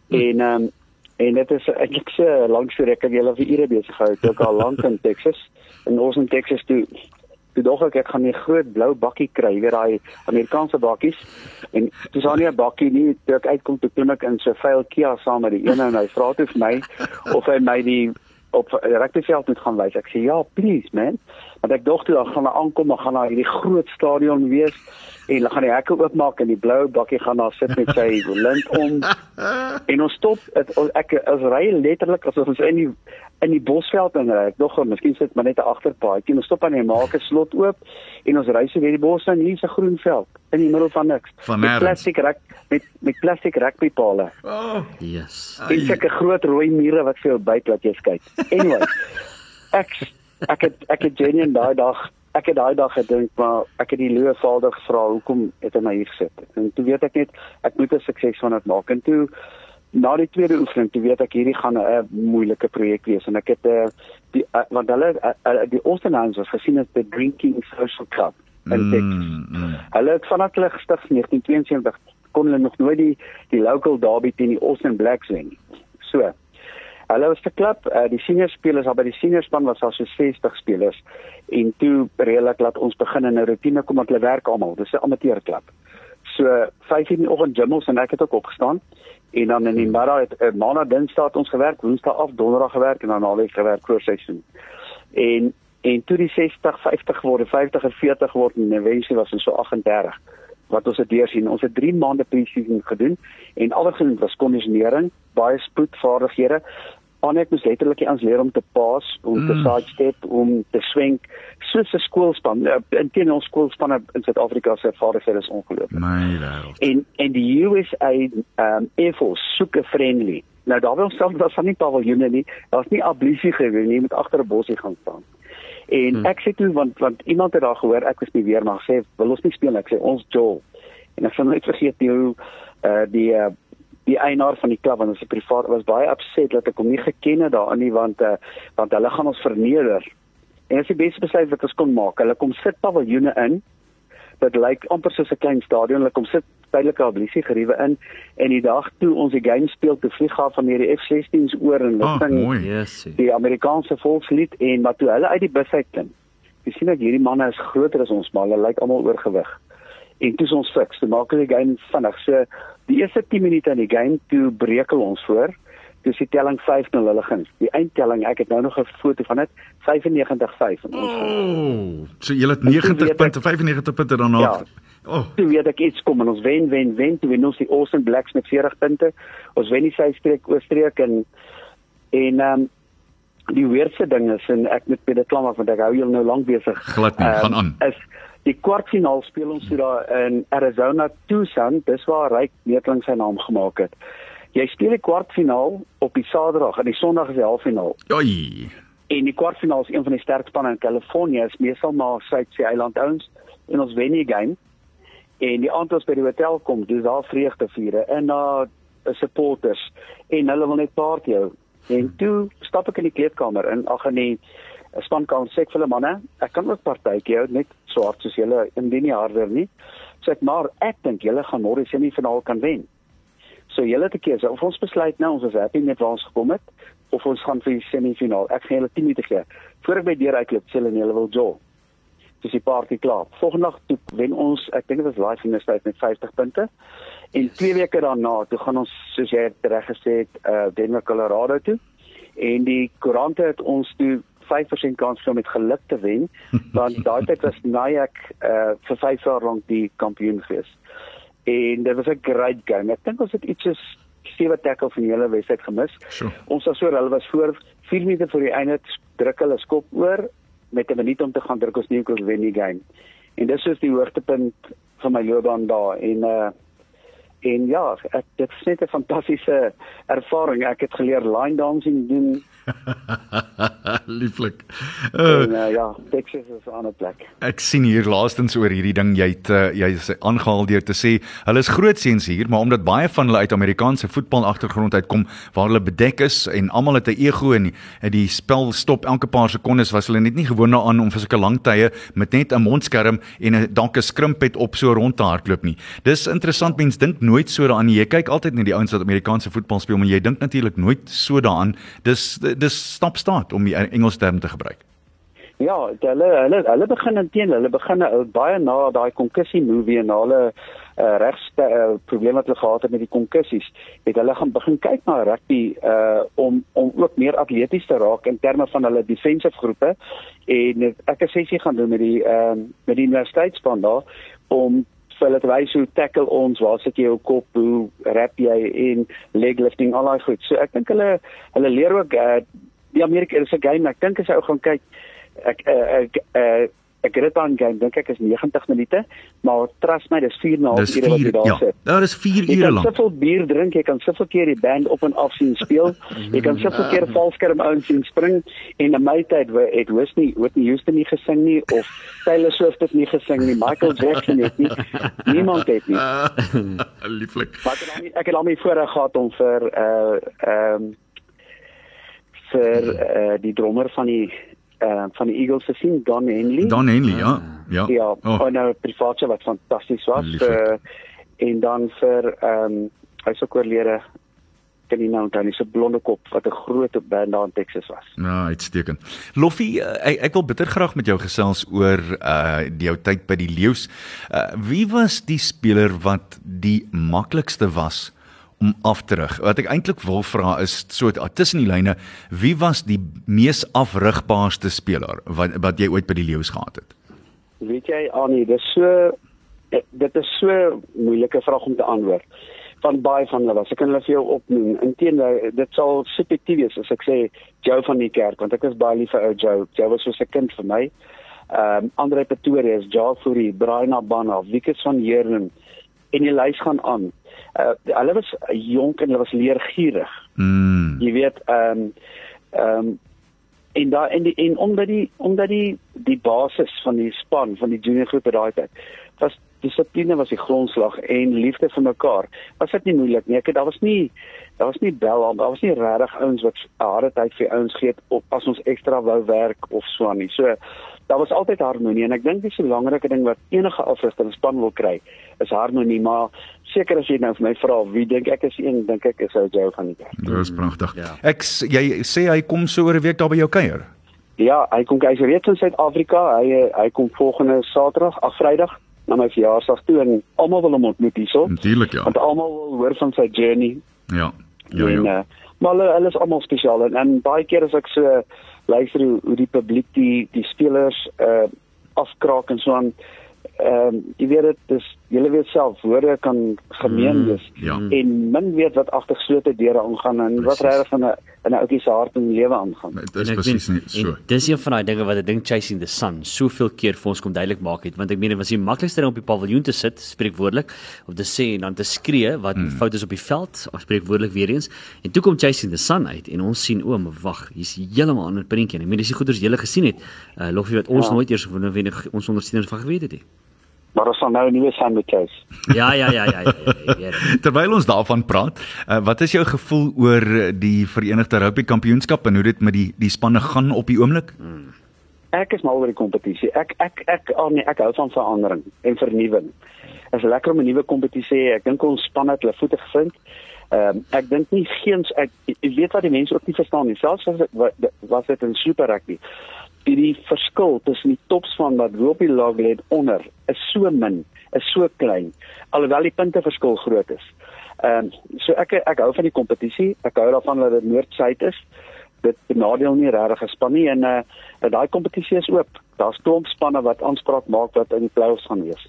Hm. En ehm um, en dit is eintlik so lank so ek het julle vir ure besig gehou. Ek al lank in Texas en ons in Texas toe toe dog ek ek gaan 'n groot blou bakkie kry, weet daai Amerikaanse bakkies. En dis al nie 'n bakkie nie, toe ek uitkom toe klim ek in so vuil Kia saam met die een en hy vra toe vir my of hy my die op rugbyveld moet gaan wys. Ek sê ja, please man. Want ek dink toe dan gaan hy aankom, dan gaan hy hierdie groot stadion wees en hulle gaan die hekke oopmaak en die blou bakkie gaan daar sit met sy lint om. en ons stop het, ek as ry letterlik asof ons in die in die bosveld in ry. Ek dog miskien sit maar net 'n agterpaai. Ons stop aan die maak 'n slot oop en ons ry so deur die bos en hier's 'n groen veld in die middel van niks. Van met plastiek rek met met plastiek rugbypale. Oh, yes. En sulke groot rooi mure wat vir jou byt laat jy kyk. Anyway, ek ek het ek het genuen daai dag ek het daai dag gedink maar ek het die Leeu Vader gevra hoekom het hy my hier gesit? En toe weet ek net ek moet 'n sukses van dit maak. En toe na die tweede oefening toe weet ek hierdie gaan 'n moeilike projek wees. En ek het uh, die uh, want hulle uh, die Oostenryse was gesien as the drinking social club en dit mm, mm. hulle het vanaf hulle gestig 1972 kon hulle nog nooit die die local derby teen die Austin Blacks wen so Hulle was te klap, uh, die senior spelers al by die senior span was al so 60 spelers en toe redelik laat ons begin in 'n rotine kom want hulle werk almal. Dis 'n amateur klub. So 5 in die oggend gymmels en ek het ook opgestaan en dan in die middag het uh, maandag dinsdag ons gewerk, woensdag af donderdag gewerk en dan naweek gewerk vir seisoen. En en toe die 60, 50 geword, 50 en 40 geword en eventueel was ons so 38 wat ons het deursien. Ons het 3 maande pre-season gedoen en alles gedoen was kondisionering, baie spoedvaardighede, Anek moes letterlik ons leer om te pas, om mm. te sidestep, om te swenk, soos 'n skoolspan. Eh, Intien ons skoolspanne in Suid-Afrika se vaardighede is ongelooflik. My wêreld. En en die USA um Air Force soek 'n friendly. Nou daar wil selfs was van nie paviljoene nie. Daar's nie ablisie gewees nie, met agter 'n bosie gaan staan. En hmm. ek sê toe want want iemand het daar gehoor ek was nie weer maar sê wil ons nie speel ek sê ons Joel. En ek sal nooit vergeet die hoe uh die uh, die eienaar van die klub want ons is privaat was baie upset dat ek hom nie geken het daarin nie want uh, want hulle gaan ons verneder. En as die beste besluit wat ons kon maak, hulle kom sit paviljoene in. Dit lyk amper soos 'n klein stadion. Hulle kom sit tydelike ablisie geriewe in en die dag toe ons die game speel te vlieg gaan van hierdie F16s oor en hulle sing oh, yes, die Amerikaanse volkslied en maar toe hulle uit die bus uit klim. Jy sien dat hierdie manne is groter as ons, maar hulle lyk almal oorgewig. En toe ons fiks, toe maak hulle die game vinnig. So Die eerste 10 minute in die game toe breek hulle ons voor. Dis die telling 5-0 hulle guns. Die eindtelling, ek het nou nog 'n foto van dit, 95-5 en ons. Oh, so jy het 90 punte, 95 punte daarna. Ja. Oh. Toe weet ek iets kom en ons wen, wen, wen, toe wen ons die Austin Blacks met 40 punte. Ons wen die Suid-Streek Oostreek en en ehm um, die weerse ding is en ek moet by dit klam af want ek hou julle nou lank besig. Glad nie, um, gaan aan. Is Die kwartfinaal speel ons so daar in Arizona Tucson, dis waar Ryk Netling sy naam gemaak het. Jy speel die kwartfinaal op die Saterdag en die Sondag is die halffinaal. Oi. En die kwartfinaal is een van die sterkste spanne in Kalifornië, is meestal maar Suidsee Eiland ouens en ons wen die game. En die aand ons by die hotel kom, dis daar vreugde viere en na uh, supporters en hulle wil net party hou. En toe stap ek in die kleedkamer in, ag nee 'n span kan sê vir hulle manne, ek kan ook partytjie hou net swart soos julle indien nie harder nie. Sê ek maar ek dink julle gaan môre semifinaal kan wen. So julle te keuse of ons besluit nou ons is happy met waar ons gekom het of ons gaan vir die semifinaal. Ek gaan julle 10 minute gee. Voor ek by deur uitloop, sê hulle julle wil jol. Dis die party klaar. Volgende nag toe wen ons, ek dink dit was in die stad met 50 punte. En twee weke daarna, toe gaan ons soos jy reg gesê het, uh Denver Colorado toe. En die koerante het ons toe 5% kans om met geluk te wen want daai tyd was Nike uh vir 5 jaar lank die kampioen gewees. en dit was 'n great game. Ek dink ons het iets soos sewe tackles van die hele wedstryd gemis. Sure. Ons was so hulle was voor 4 minute voor die einde druk hulle skop oor met 'n minuut om te gaan druk ons Newcastle wen die game. En dis is die hoogtepunt van my loopbaan daar en uh en ja, ek, dit is net 'n fantastiese ervaring. Ek het geleer line dancing doen Lieflik. Uh, en uh, ja, Texas is 'n ander plek. ek sien hier laastens oor hierdie ding jy het uh, jy is aangehaal deur te sê hulle is groot seuns hier, maar omdat baie van hulle uit Amerikaanse voetbal agtergrond uitkom waar hulle bedek is en almal het 'n ego en en die spel stop elke paar sekondes was hulle net nie gewoond daaraan om vir sulke lang tye met net 'n mondskerm en 'n dalk 'n skrimpet op so rond te hardloop nie. Dis interessant mense dink nooit so daaraan nie. Jy kyk altyd na die ouens wat Amerikaanse voetbal speel, maar jy dink natuurlik nooit so daaraan. Dis dis stap staat om die Engels term te gebruik. Ja, hulle hulle hulle begin inteen, hulle begin uh, baie na daai konkussie movie en hulle uh, regste uh, probleme wat hulle gehad het met die konkussies, het hulle gaan begin kyk na rugby uh om om ook meer atleties te raak in terme van hulle defensive groepe en ek het 'n sessie gaan doen met die ehm uh, met die universiteitsspan daar om hulle te wys hoe tackle ons, waar sit jy jou kop, hoe rap jy en leg lifting al daai goed. So ek dink hulle hulle leer ook uh, die Amerika is 'n game. Ek dink as jy ou gaan kyk ek uh, ek uh, ek het dit aan game dink ek is 90 minute, maar trust my dis 4 en 'n half ure wat jy 4 daar ja. sit. Daar is 4 Jy ure kan lank. soveel bier drink, jy kan soveel keer die band op en af sien speel. jy kan soveel keer valskerm ouens sien spring en in my tyd wa- het Whitney Whitney Houston nie gesing nie of Taylor Swift het nie gesing nie, Michael Jackson het nie. Niemand het nie. Lieflik. Ek het al nie ek het al my voorreg gehad om vir uh ehm vir uh die drummer van die uh van die Eagles te sien, Don Henley. Don Henley, ja. Ja. Ja, Oh, oh. nou privaatjie wat fantasties was vir en dan vir ehm um, hy's ook oorlede kan nie nou onthou nie, so blonde kop wat 'n groot band daar in Texas was. Ja, uitstekend. Loffie, uh, ek, ek wil bitter graag met jou gesels oor uh die jou tyd by die Leeu's. Uh wie was die speler wat die maklikste was om af te rig? Wat ek eintlik wil vra is so uh, tussen die lyne, wie was die mees afrigbaarste speler wat wat jy ooit by die Leeu's gehad het? Weet jy Annie, dis so dit is so moeilike vraag om te antwoord. Van baie van hulle was. Ek kan hulle vir jou opnoem. Inteendeel, dit sal subjektief wees as ek sê Joe van die kerk want ek is baie lief vir ou Joe. Joe was soos 'n kind vir my. Ehm um, Andre Pretorius, Joe Fourie, Brian Abana, Wikus van Heerden en die lys gaan aan. Uh, hulle was jonk en hulle was leergierig. Mm. Jy weet ehm um, ehm um, en daar en die en omdat die omdat die die basis van die span van die junior groepe daai tyd was dissipline was die grondslag en liefde vir mekaar. Was dit nie moeilik nie. Ek daar was nie daar was nie bel daar was nie regtig ouens wat harde tyd vir ouens gee op as ons ekstra wou werk of so aan nie. So daar was altyd harmonie en ek dink dis 'n belangrike ding wat enige afrigter in span wil kry is harmonie, maar seker as jy nou vir my vra wie dink ek is een dink ek is ou Joe van die kerk. Dit is pragtig. Ja. Ek jy sê hy kom so oor 'n week daar by jou kuier. Ja, hy kom hy's reeds in Suid-Afrika. Hy eh, hy kom volgende Saterdag, ag Vrydag na my verjaarsdag toe en almal wil hom ontmoet hierso. Natuurlik ja. Want almal wil hoor van sy journey. Ja. Ja en, ja. uh, maar hulle, hulle is almal spesiaal en, en baie keer as ek so luister hoe, hoe die publiek die die spelers uh afkraak en so aan ehm um, jy weet dit dis julle weet self woorde kan gemeen Mm, wees ja. en min weet wat agter geslote deure aangaan en wat Precies. regtig in 'n in 'n ouetjie se hart en lewe aangaan. Dit En is presies nie so. Dis een van daai dinge wat ek dink Chasing the Sun soveel keer vir ons kom duidelik maak het, want ek meen dit was die maklikste ding op die paviljoen te sit, spreekwoordelik, of te sê en dan te skree wat hmm. fout is op die veld, of spreekwoordelik weer eens. En toe kom Chasing the Sun uit en ons sien o, maar wag, hier's heeltemal 'n ander prentjie. Ek meen dis die goeders jy gele gesien het. Uh Loffie wat ons Ja. nooit eers noodwendig ons ondersteuners van geweet het nie. Maar ons gaan nou 'n nuwe sandwich case. Ja, ja, ja, ja, ja. ja, ja. Terwyl ons daarvan praat, uh, wat is jou gevoel oor eh, die Verenigde Rugby Kampioenskap en hoe dit met die die spanne gaan op die oomblik? Ek is mal oor die kompetisie. Ek ek ek oh nee, ek hou van verandering en vernuwing. Dit is lekker om 'n nuwe kompetisie. hê. Ek dink ons span het hulle voete gevind. Ehm um, ek dink nie geens ek ek weet wat die mense ook nie verstaan nie. Selfs as dit was dit in super rugby. Die, die verskil tussen die topspan wat bo op die lag lê onder is so min, is so klein alhoewel die punteverskil groot is. Ehm um, so ek ek hou van die kompetisie. Ek hou daarvan dat dit noord-suid is dit benadeel nie regtig 'n span nie en uh, daai kompetisie is oop. Daar's klomp spanne wat aanspraak maak wat in die play-offs gaan wees.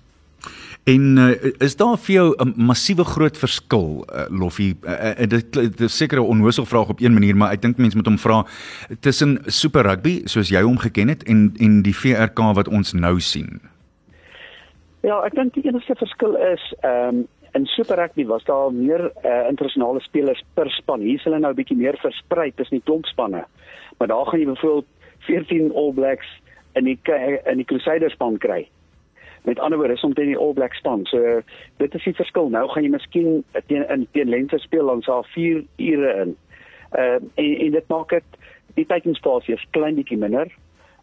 En uh, is daar vir jou 'n massiewe groot verskil uh, Loffie? Uh, uh, dit is 'n onnoosel vraag op een manier, maar ek dink mense moet hom vra tussen Super Rugby soos jy hom geken het en en die VRK wat ons nou sien. Ja, ek dink die enigste verskil is ehm um, in Super Rugby was daar meer uh, internasionale spelers per span. Hier is hulle nou 'n bietjie meer versprei tussen die klompspanne. Maar daar gaan jy byvoorbeeld 14 All Blacks in die in die Crusaders span kry. Met ander woorde, soms teen die All Blacks span. So dit is die verskil. Nou gaan jy miskien teen in teen lente speel dan sal 4 ure in. Ehm uh, en, en dit maak dit die tydenspasie is klein bietjie minder.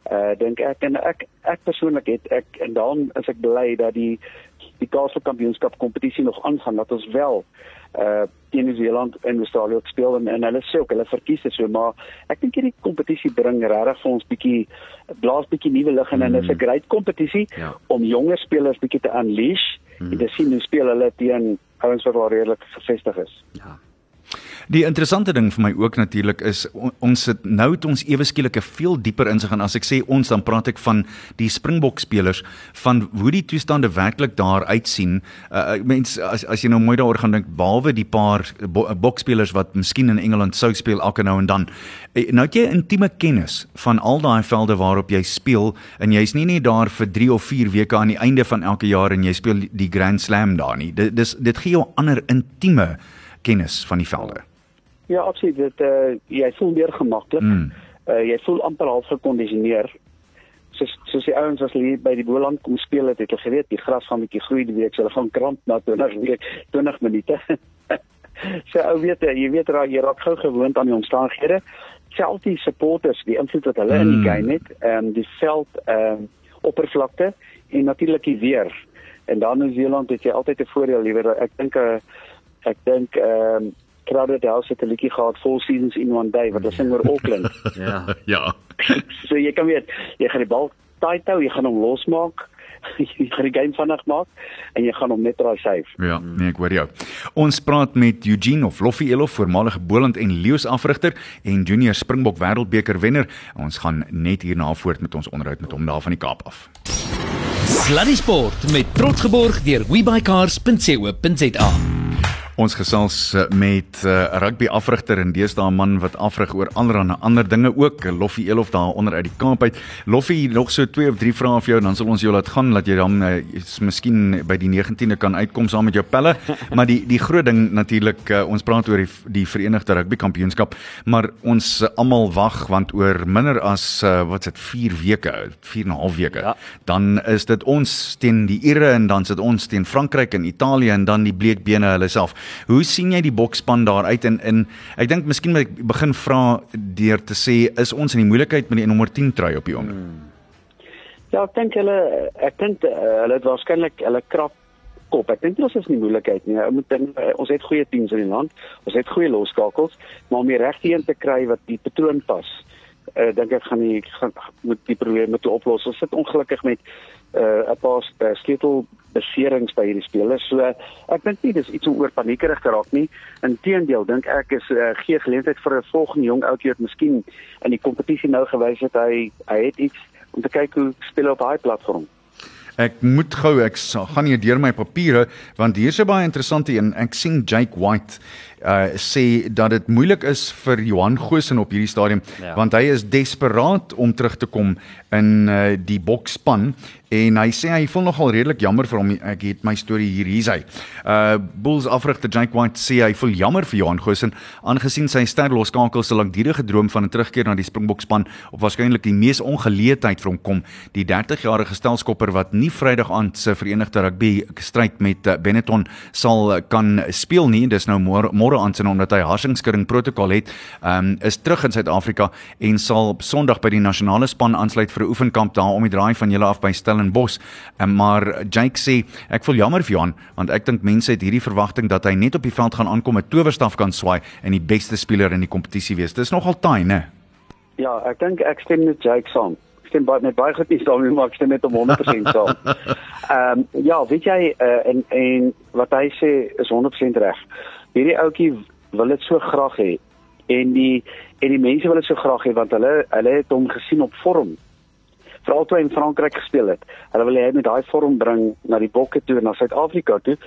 Uh dink ek en ek ek persoonlik het ek en dan is ek bly dat die die Kaapse Kampioenskap kompetisie nog aangaan dat ons wel uh teen New Zealand en Australië speel en, en hulle sê ook hulle verkies dit so maar ek dink hierdie kompetisie bring regtig vir ons bietjie blaas bietjie nuwe lig in en dit is 'n mm. great kompetisie ja. om jonger spelers bietjie te unleash mm. en te sien hoe speel hulle teen ouens wat al redelik gevestig is. Ja. Die interessante ding vir my ook natuurlik is ons sit nou het ons ewe skielik 'n veel dieper insig en as ek sê ons dan praat ek van die Springbok spelers van hoe die toestande werklik daar uitsien. Uh mens as as jy nou mooi daaroor gaan dink behalwe die paar bokspelers wat miskien in Engeland sou speel elke nou en dan. Eh, nou het jy intieme kennis van al daai velde waarop jy speel en jy's nie net daar vir 3 of 4 weke aan die einde van elke jaar en jy speel die Grand Slam daar nie. Dit dis dit gee jou ander intieme kennis van die velde. Ja, absoluut. Dit uh jy voel meer gemaklik. Mm. Uh jy voel amper half gekondisioneer. Soos soos die ouens as hulle by die Boland kom speel het, het hulle geweet die gras gaan bietjie groei die week, so hulle gaan kramp na 20 week, 20 minute. so ou weet jy weet raak jy raak gou gewoond aan die omstandighede. Selfs die supporters, die invloed wat hulle mm. in die hmm. game het, ehm um, die veld ehm um, oppervlakte en natuurlik die weer. En dan in Zeeland het jy altyd 'n voordeel liewer. Ek dink 'n uh, ek dink ehm um, Crowded House het 'n liedjie gehad Four Seasons in One Day wat hulle sing oor Auckland. ja. Ja. so jy kan weet, jy gaan die bal tight hou, jy gaan hom losmaak. jy gaan die game vinnig maak en jy gaan hom net raai save. Ja, nee, ek hoor jou. Ons praat met Eugene of Loffie Elof, voormalige Boland en Leeu's afrigter en junior Springbok wêreldbeker wenner. Ons gaan net hierna voort met ons onderhoud met hom daar van die Kaap af. Sluddy Sport met trots geborg deur webycars.co.za. Ons gesels eh, met uh, eh, rugby afrigter en deesdae 'n man wat afrig oor allerlei ander dinge ook, Loffie Elof daar onder uit die Kaap uit. Loffie, nog so twee of drie vrae vir jou dan sal ons jou laat gaan dat jy dan uh, is miskien by die 19de kan uitkom saam met jou pelle. maar die die groot ding natuurlik, uh, ons praat oor die die Verenigde Rugby Kampioenskap, maar ons uh, almal wag want oor minder as uh, wat s'it 4 weke, 4 en 'n half weke, ja. dan is dit ons teen die Ire en dan sit ons teen Frankryk en Italië en dan die bleekbene hulle self. Hoe sien jy die bokspan daar uit en in ek dink miskien moet ek begin vra deur te sê is ons in die moeilikheid met die nommer 10 trui op die oomblik? Hmm. Ja, ek dink hulle ek dink uh, hulle het waarskynlik hulle krap kop. Ek dink ons is in die moeilikheid nie. Ons moet uh, ons het goeie teams in die land. Ons het goeie loskakels, maar om die regte een te kry wat die patroon pas. Uh, dink ek gaan nie gaan moet die probleme te oplos. Ons sit ongelukkig met 'n uh, paar uh, sleutel beserings by hierdie spelers. So ek dink nie dis iets om oor paniekerig te raak nie. Inteendeel dink ek is uh, gee geleentheid vir 'n volgende jong ouetjie wat miskien in die kompetisie nou gewys het hy hy het iets om te kyk hoe speel op daai platform. Ek moet gou ek gaan nie deur my papiere want hier's 'n baie interessante een. Ek sien Jake White uh sê dat dit moeilik is vir Johan Goosen op hierdie stadium ja. want hy is desperaat om terug te kom in uh die boksspan en hy sê hy voel nogal redelik jammer vir hom ek het my storie hier hier's hy. Uh Bulls afrigter Jake White sê hy voel jammer vir Johan Goosen aangesien sy ster loskakel se lankdurige droom van 'n terugkeer na die Springbokspan op waarskynlik die mees ongeleentheid vir hom kom. Die 30-jarige stelskopper wat nie Vrydag aand se Verenigde Rugby stryd met uh, Benetton sal kan speel nie. Dis nou môre aan sin omdat hy harsingskudding protokol het, um, is terug in Suid-Afrika en sal op Sondag by die nasionale span aansluit vir 'n oefenkamp daar om die draai van julle af by Stellenbosch. Um, maar Jake sê ek voel jammer vir Johan want ek dink mense het hierdie verwagting dat hy net op die veld gaan aankom met towerstaf kan swaai en die beste speler in die kompetisie wees. Dis nogal taai, né? Ja, ek dink ek stem met Jake saam stem baie met baie goed nie saam nie, maar ek stem net om 100% saam. Ehm um, ja, weet jy uh, en en wat hy sê is 100% reg hierdie ouetjie wil dit so graag hê en die en die mense wil dit so graag hê want hulle hulle het hom gesien op vorm veral toe hy in Frankryk gespeel het. Hulle wil hy met daai vorm bring na die Bokke toe na Suid-Afrika toe.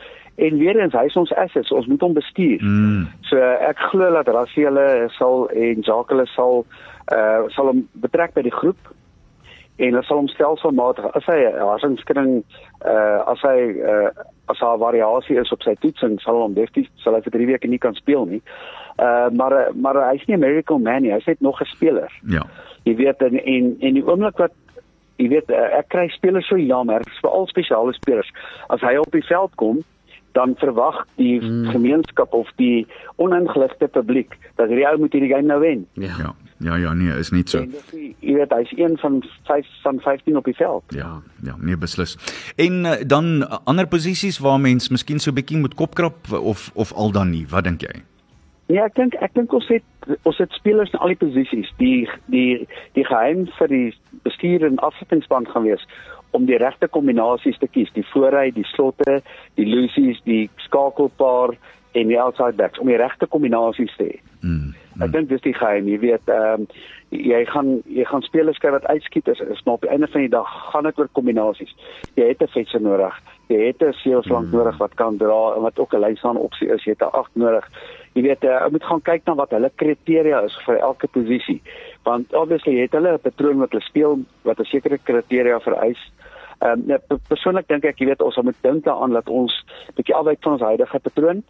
En weer eens hy is ons assets, ons moet hom bestuur. Mm. So ek glo dat Rafael sal en Jacques sal uh sal hom betrek by die groep en hulle sal hom stelselmatig as hy 'n harsinkring uh as hy uh as daar variasie is op sy toetsing sal hom definitief sal hy vir 3 weke nie kan speel nie. Uh maar maar hy's nie 'n miracle man nie, hy's net nog 'n speler. Ja. Jy weet en en, en die oomblik wat jy weet uh, ek kry spelers so jammer, veral spesiale spelers as hy op die veld kom dan verwag die mm. gemeenskap of die oningeligte publiek dat hierdie ou moet hierdie game nou wen. Ja. Ja. Ja ja nee, is nie so. Nie- jy weet hy's een van 5 van 15 op die veld. Ja, ja, nee beslis. En uh, dan uh, ander posisies waar mens miskien so 'n bietjie moet kopkrap of of al dan nie. Wat dink jy? Nee, ek dink ek dink ons het ons het spelers in al die posisies. Die die die geheim vir die bestuur en afsettingspan gaan wees om die regte kombinasies te kies, die voorry, die slotte, die loosies, die skakelpaar en die outside backs om die regte kombinasies te hê. Mm. Ek dink dis die geheim, jy weet, ehm um, jy gaan jy gaan spelers kry wat uitskiet is, is maar op die einde van die dag gaan dit oor kombinasies. Jy het 'n vetser nodig. Jy het 'n seelflank mm. nodig wat kan dra en wat ook 'n lysaan opsie is. Jy het 'n 8 nodig. Jy weet, uh, jy moet gaan kyk na wat hulle kriteria is vir elke posisie. Want obviously het hulle 'n patroon wat hulle speel wat 'n sekere kriteria vereis. Ehm um, nou, persoonlik dink ek jy weet ons moet dink daaraan dat ons bietjie afwyk van ons huidige patroon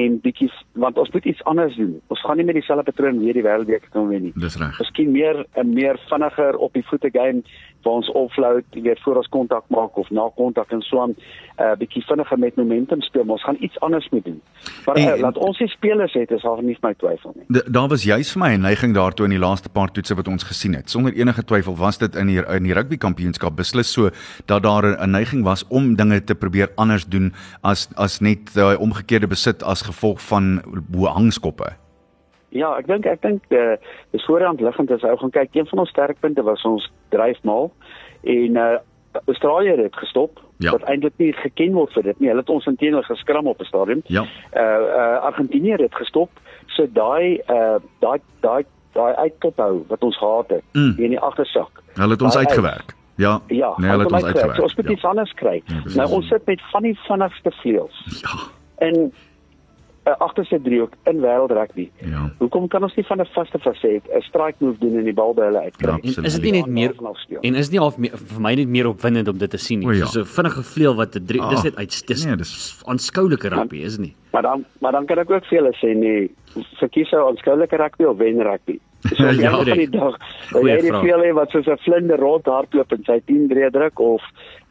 en bietjie want ons moet iets anders doen. Ons gaan nie met dieselfde patroon weer die wêreldbeker kan wen nie. Dis reg. Miskien meer 'n meer vinniger op die voete game waar ons offload, jy weet voor ons kontak maak of na kontak en so aan 'n uh, bietjie vinniger met momentum speel, maar ons gaan iets anders moet doen. Maar En- uh, laat ons die spelers het is daar nie my twyfel nie. Da- Daar was juis vir my 'n neiging daartoe in die laaste paar toetse wat ons gesien het. Sonder enige twyfel was dit in die in die rugby kampioenskap beslis so dat daar 'n- neiging was om dinge te probeer anders doen as as net daai omgekeerde besit as gevolg van bo hangskoppe. Ja, ek dink ek dink eh dis voorhand liggend as ou gaan kyk. Een van ons sterkpunte was ons dryfmaal en uh Australië het gestop. Ja. Wat eintlik nie geken word vir dit nie. Hulle het ons intedeel geskram op 'n stadium. Ja. Uh uh Argentinië het gestop. So daai uh daai daai daai uitkophou wat ons gehad het Mm. in die agtersak. Hulle het ons Daai uitgewerk. Ja. Ja, nee, hulle het ons uitgewerk. uitgewerk. So ons moet ja. iets anders kry. Ja, precies. nou ons sit met van die vinnigste vleuels. Ja. En 'n agterste driehoek in wêreldrugby. Ja. Hoekom kan ons nie van 'n vaste faset 'n strike move doen en die bal by hulle uitkry? Ja, En is dit nie net meer en is nie half meer, vir my net meer opwindend om dit te sien nie. O, ja. So 'n vinnige vleuel wat 'n drie Ah, dis net uit dis nee, dis- aanskoulike rugby, is nie? Maar dan maar dan kan ek ook vir julle sê nee, verkies ou aanskoulike rugby of wen rugby. So Ja, ja, van die dag. Wil jy die veel hê wat soos 'n vlinder rond hardloop en sy 10 breë druk of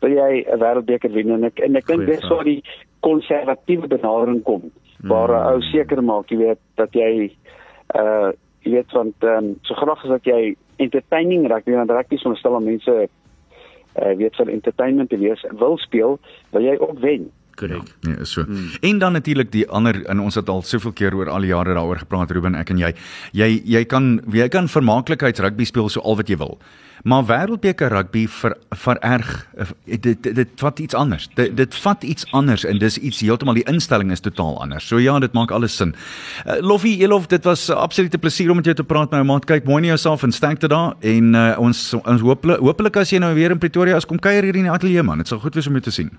wil jy 'n wêreldbeker wen en ek en ek dink dis waar die konservatiewe benadering kom waar 'n ou seker maak, jy weet, dat jy uh jy weet want um, so graag as dat jy entertaining rugby want rugby is onderstel om mense uh weet vir entertainment te wees wil speel, wil jy ook wen. Korrek. Nee, is so. Mm. En dan natuurlik die ander en ons het al soveel keer oor al die jare daaroor gepraat Ruben ek en jy. Jy jy kan jy kan vermaaklikheids rugby speel so al wat jy wil. Maar wêreldbeker rugby ver vererg eh, dit dit, dit vat iets anders. Dit dit vat iets anders en dis iets heeltemal die instelling is totaal anders. So ja, dit maak alles sin. Uh, Loffie Elof, dit was 'n uh, absolute plesier om met jou te praat my maat. Kyk mooi na jouself en sterkte daar en uh, ons ons hopelik hopelik as jy nou weer in Pretoria is kom kuier hier in die ateljee man. Dit sal goed wees om jou te sien.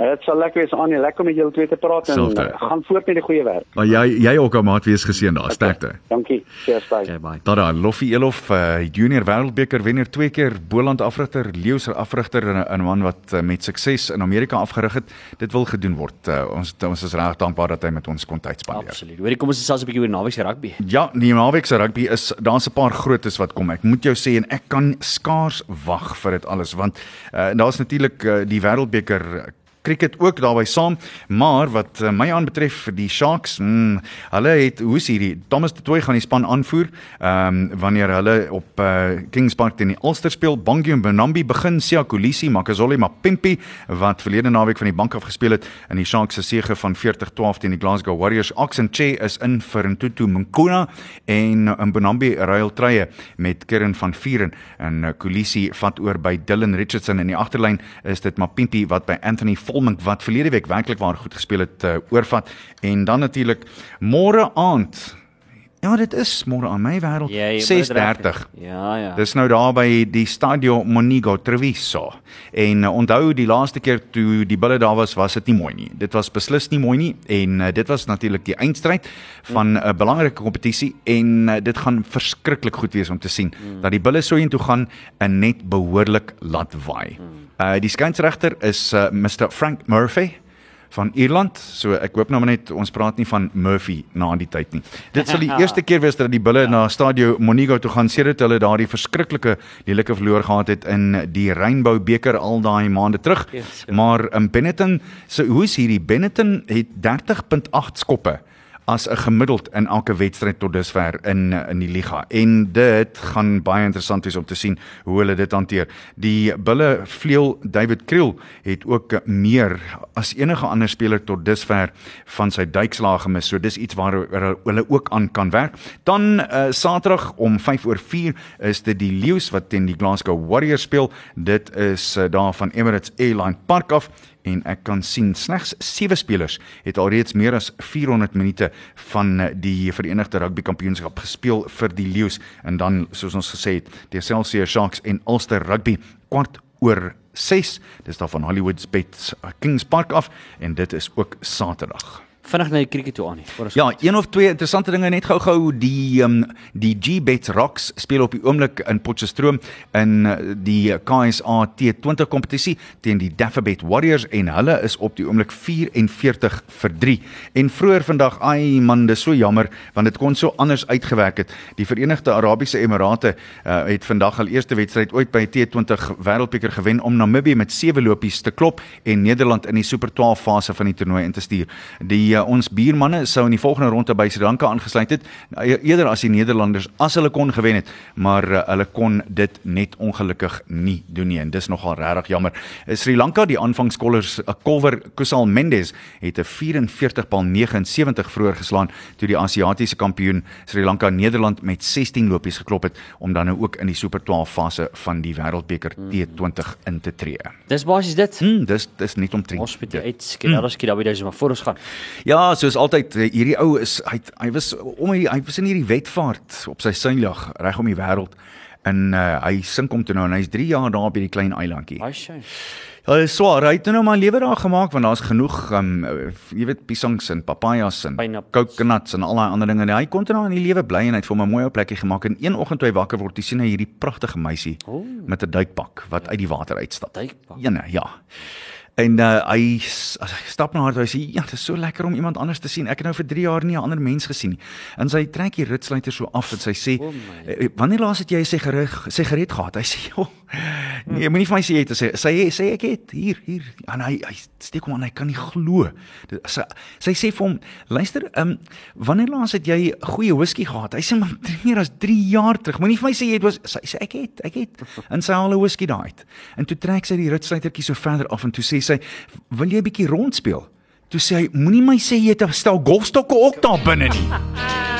En Dit sal lekker wees aan, lekker om met julle twee te praat en Selfde. uh, gaan voort met die goeie werk. Maar jy jy ook ou maat wees geseën daar. Sterkte. Dankie. Cheers bye. Okay, bye. Daar daar Loffie Elof, uh, junior wêreldbeker wenner twee keer, Boland afrigter, Leeu's afrigter en 'n- 'n man wat uh, met sukses in Amerika afgerig het. Dit wil gedoen word. Uh, ons ons is reg dankbaar dat hy met ons kon tyd spandeer. Absoluut. Hoorie, kom ons gesels 'n bietjie oor naweek se rugby. Ja, die naweek se rugby is daar's 'n paar grootes wat kom. Ek moet jou sê en ek kan skaars wag vir dit alles want uh, daar's natuurlik uh, die wêreldbeker cricket ook daarbey saam, maar wat uh, my aanbetref die Sharks, mm, hulle het hoe's hierdie Thomas de Tooy gaan die span aanvoer, ehm um, wanneer hulle op uh, Kings Park teen die Ulster speel, Bangui en Benambi begin, Sia Kolisi, Makazole Mapimpi wat verlede naweek van die bank af gespeel het in die Sharks se sege van 40-12 teen die Glasgow Warriors. Oxenche is in vir Ntutu Mnkuna en in Benambi ruil trye met Kieran van Vieren en uh, Kolisi vat oor by Dylan Richardson in die agterlyn is dit Mapimpi wat by Anthony Volmink wat verlede week werklik waar goed gespeel het uh, oorvat en dan natuurlik môre aand Ja, dit is môre aan my wêreld. Reg 6:30. hê. Ja, ja. Dis nou daar by die Stadio Monigo Treviso. En uh, onthou die laaste keer toe die bulle daar was, was dit nie mooi nie. Dit was beslis nie mooi nie en uh, dit was natuurlik die eindstryd van 'n uh, belangrike kompetisie en uh, dit gaan verskriklik goed wees om te sien mm. dat die bulle so intoe gaan en net behoorlik laat waai. Mm. Uh die skynsregter is uh, Mr Frank Murphy van Ierland. So ek hoop nou maar net ons praat nie van Murphy na die tyd nie. Dit sal die eerste keer wees dat die bulle na Stadio Monigo toe gaan sedert hulle daardie verskriklike lelike verloor gehad het in die Rainbow beker al daai maande terug. Yes, ja. Maar in Benetton, so hoe is hierdie Benetton het 30.8 skoppe as 'n gemiddeld in elke wedstryd tot dusver in in die liga. En dit gaan baie interessant wees om te sien hoe hulle dit hanteer. Die Bulle vleuel David Kriel het ook meer as enige ander speler tot dusver van sy duikslae gemis. So dis iets waar hulle ook aan kan werk. Dan uh, Saterdag om 5 oor 4 is dit die Lions wat teen die Glasgow Warriors speel. Dit is uh, daar van Emirates Airline Park af en ek kan sien slegs 7 spelers het alreeds meer as 400 minute van eh, die Verenigde Rugby Kampioenskap gespeel vir die Lions en dan soos ons gesê het die Excelsior Sharks en Ulster Rugby kwart oor 6 dis daar van Hollywood's Bet Kings Park af en dit is ook Saterdag Vinnig na die krieket toe aan nie. Ja, een of twee interessante dinge net gou-gou die um, die G-Bet Rocks speel op die oomblik in Potchefstroom in uh, die KSA T20 kompetisie teen die Daffabet Warriors en hulle is op die oomblik 44 vir 3. En vroeër vandag, ai man, dis so jammer want dit kon so anders uitgewerk het. Die Verenigde Arabiese Emirate uh, het vandag al eerste wedstryd ooit by T20 Wêreldbeker gewen om Namibië met 7 lopies te klop en Nederland in die Super 12 fase van die toernooi in te stuur. Die uh, ons buurmanne sou in die volgende ronde by Sri Lanka aangesluit het, uh, eerder as die Nederlanders as hulle kon gewen het, maar uh, hulle kon dit net ongelukkig nie doen nie en dis nogal regtig jammer. Uh, Sri Lanka, die aanvangskollers, uh, Kolwer Kusal Mendes het 'n 44 paal 79 vroeër geslaan toe die Asiatiese kampioen Sri Lanka Nederland met 16 lopies geklop het om dan nou ook in die Super 12 fase van die Wêreldbeker T20 in te tree. Dis basies dit. Hm, dis dis net omtrent. Ons moet uit skiet. Daar skiet daar by dis maar voor ons gaan. Ja, soos altyd eh, hierdie ou is hy hy was om hy, hy was in hierdie wetvaart op sy seiljag reg om die wêreld en uh, hy sink hom toe nou en hy's 3 jaar daar by die klein eilandjie. Ai shame. Ja, dit is swaar. Hy het nou maar lewe daar gemaak want daar's genoeg um jy weet piesangs en papajas en coconuts en al daai ander dinge. En hy kon toe nou in die lewe bly en hy het vir hom 'n mooi ou plekkie gemaak en een oggend toe hy wakker word, hy sien hy hierdie pragtige meisie Ooh. met 'n duikpak wat uit die water uitstap. Duikpak. Ene, ja. En uh, hy as hy stap na haar toe hy sê ja, dit is so lekker om iemand anders te sien. Ek het nou vir 3 jaar nie 'n ander mens gesien nie. En sy trek die ritsluiter so af en sy sê, O my. "Eh, "Wanneer laas het jy 'n sigaret sigaret gehad?" Hy sê, "Jo, nee, moenie vir my sê jy het gesê sy sê ek het hier hier." En hy hy steek hom aan, hy kan nie glo. Sy sy sê vir hom, "Luister, ehm um, wanneer laas het jy goeie whisky gehad?" Hy sê, "Maar meer as 3 jaar terug. Moenie vir my sê jy het was sy sê ek het, ek het." En sy haal 'n whisky daai uit. En toe trek sy die ritsluitertjie so verder af en toe sê sy, "Wil jy 'n bietjie rondspeel?" Toe sê hy, "Moenie my sê jy het 'n stel golfstokke ook daar binne nie."